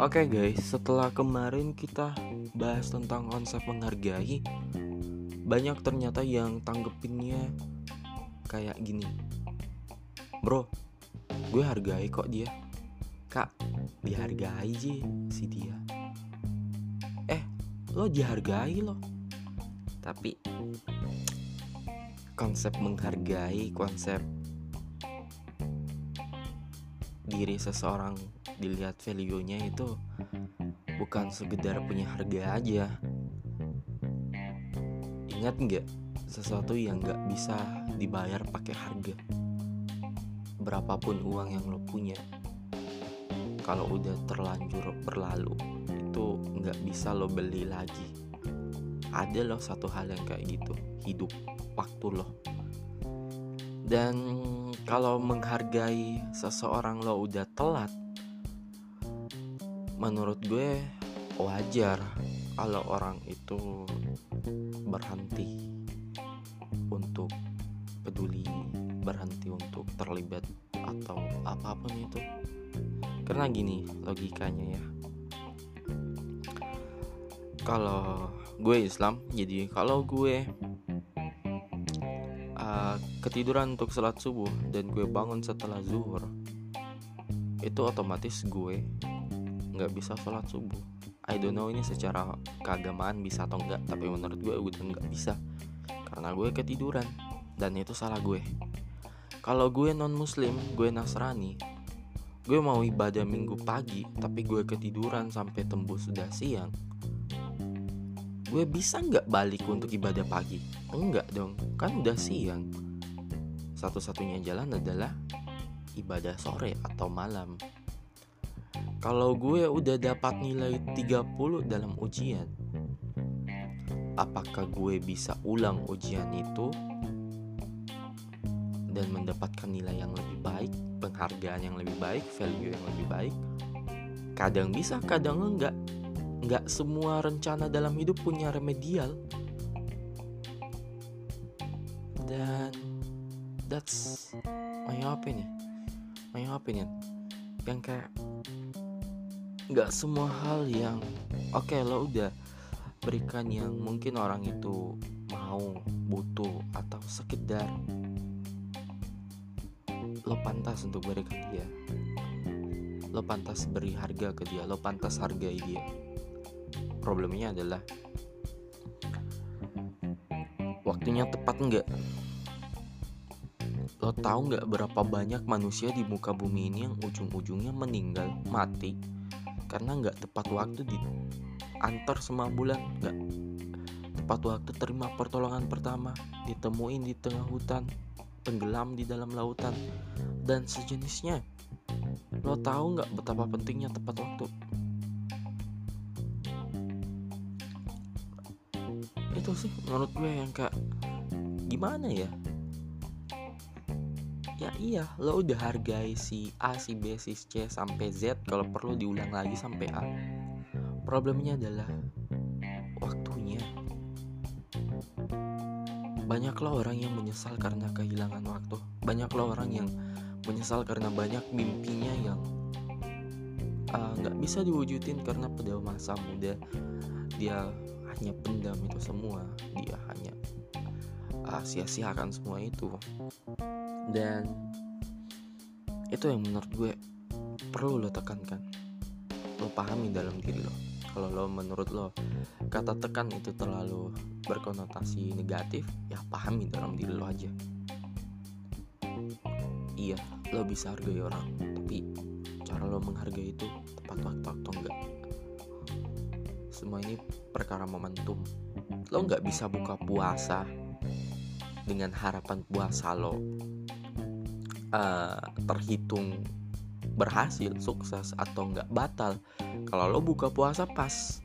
Oke guys, setelah kemarin kita bahas tentang konsep menghargai, banyak ternyata yang tanggepinnya kayak gini. Bro, gue hargai kok dia. Kak, dihargai aja si dia. Eh, lo dihargai lo. Tapi konsep menghargai, konsep diri seseorang dilihat value-nya itu bukan sekedar punya harga aja. Ingat nggak sesuatu yang nggak bisa dibayar pakai harga. Berapapun uang yang lo punya, kalau udah terlanjur berlalu itu nggak bisa lo beli lagi. Ada loh satu hal yang kayak gitu, hidup waktu lo. Dan kalau menghargai seseorang lo udah telat, menurut gue wajar kalau orang itu berhenti untuk peduli, berhenti untuk terlibat atau apa pun itu. Karena gini logikanya ya. Kalau gue Islam, jadi kalau gue uh, ketiduran untuk sholat subuh dan gue bangun setelah zuhur itu otomatis gue nggak bisa sholat subuh I don't know ini secara keagamaan bisa atau enggak tapi menurut gue udah nggak bisa karena gue ketiduran dan itu salah gue kalau gue non muslim gue nasrani gue mau ibadah minggu pagi tapi gue ketiduran sampai tembus sudah siang gue bisa nggak balik untuk ibadah pagi? Enggak dong, kan udah siang. Satu-satunya jalan adalah ibadah sore atau malam. Kalau gue udah dapat nilai 30 dalam ujian, apakah gue bisa ulang ujian itu dan mendapatkan nilai yang lebih baik, penghargaan yang lebih baik, value yang lebih baik? Kadang bisa, kadang enggak. Nggak semua rencana dalam hidup punya remedial. Dan that's my opinion. My opinion. Yang kayak nggak semua hal yang oke okay, lo udah berikan yang mungkin orang itu mau butuh atau sekedar lo pantas untuk berikan dia. Lo pantas beri harga ke dia lo pantas hargai dia. Problemnya adalah waktunya tepat nggak? Lo tahu nggak berapa banyak manusia di muka bumi ini yang ujung-ujungnya meninggal mati karena nggak tepat waktu di antar semua bulan nggak tepat waktu terima pertolongan pertama ditemuin di tengah hutan tenggelam di dalam lautan dan sejenisnya. Lo tahu nggak betapa pentingnya tepat waktu? Itu sih menurut gue yang kayak gimana ya ya iya lo udah hargai si A si B si C sampai Z kalau perlu diulang lagi sampai A. Problemnya adalah waktunya. Banyaklah orang yang menyesal karena kehilangan waktu. Banyaklah orang yang menyesal karena banyak mimpinya yang nggak uh, bisa diwujudin karena pada masa muda. Dia hanya pendam itu semua. Dia hanya uh, sia-siakan semua itu. Dan itu yang menurut gue perlu lo tekankan. Lo pahami dalam diri lo. Kalau lo menurut lo kata tekan itu terlalu berkonotasi negatif ya pahami dalam diri lo aja. Iya lo bisa hargai orang tapi cara lo menghargai itu tepat waktu atau enggak? Semua ini perkara momentum. Lo nggak bisa buka puasa dengan harapan puasa lo uh, terhitung berhasil sukses atau nggak batal kalau lo buka puasa pas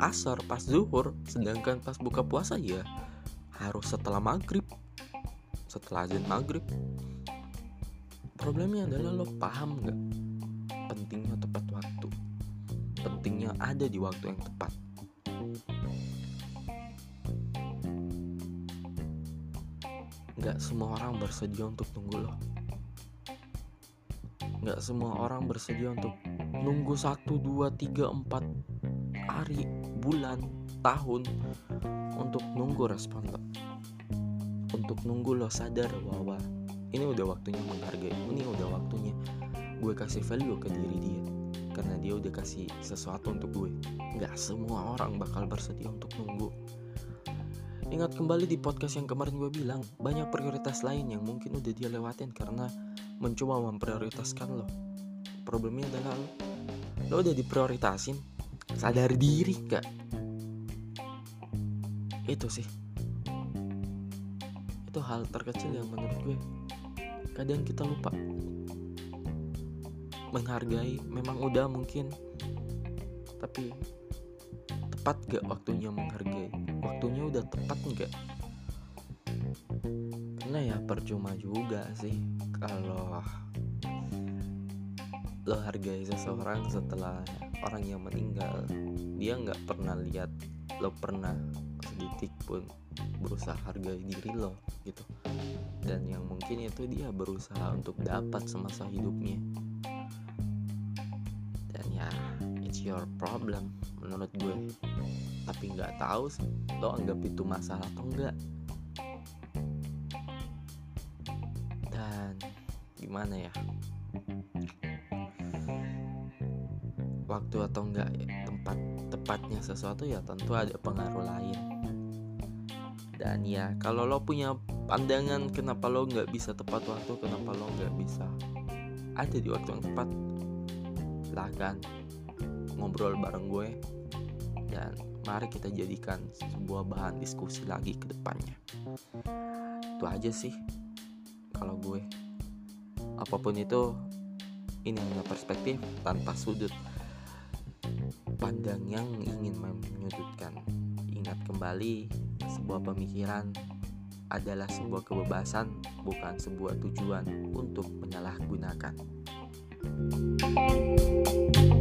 asar pas zuhur sedangkan pas buka puasa ya harus setelah maghrib setelah azan maghrib problemnya adalah lo paham nggak pentingnya tepat waktu pentingnya ada di waktu yang tepat. Gak semua orang bersedia untuk tunggu lo. nggak semua orang bersedia untuk nunggu satu dua tiga empat hari bulan tahun untuk nunggu respon lo. Untuk nunggu lo sadar bahwa ini udah waktunya menghargai ini udah waktunya gue kasih value ke diri dia. Karena dia udah kasih sesuatu untuk gue. Nggak semua orang bakal bersedia untuk nunggu Ingat kembali di podcast yang kemarin gue bilang Banyak prioritas lain yang mungkin udah dia lewatin Karena mencoba memprioritaskan lo. Problemnya adalah lo. Lo udah diprioritasin Sadar diri gak? Itu sih. Itu hal terkecil yang menurut gue Kadang kita lupa. Menghargai Memang udah mungkin Tapi Tepat gak waktunya menghargai? Waktunya udah tepat gak Karena ya percuma juga sih Kalau Lo hargai seseorang setelah orang yang meninggal. Dia gak pernah lihat Lo pernah sedetik pun berusaha hargai diri lo gitu. Dan yang mungkin itu dia berusaha untuk dapat semasa hidupnya your problem menurut gue. Tapi nggak tahu lo anggap itu masalah atau enggak dan gimana ya? Waktu atau enggak tempat tepatnya sesuatu ya tentu ada pengaruh lain. Dan ya kalau lo punya pandangan kenapa lo nggak bisa tepat waktu kenapa lo nggak bisa ada di waktu yang tepat silahkan ngobrol bareng gue. Dan mari kita jadikan sebuah bahan diskusi lagi ke depannya. Itu aja sih kalau gue. Apa pun itu ini hanya perspektif tanpa sudut pandang yang ingin menyudutkan. Ingat kembali sebuah pemikiran adalah sebuah kebebasan, bukan sebuah tujuan untuk menyalahgunakan. thank you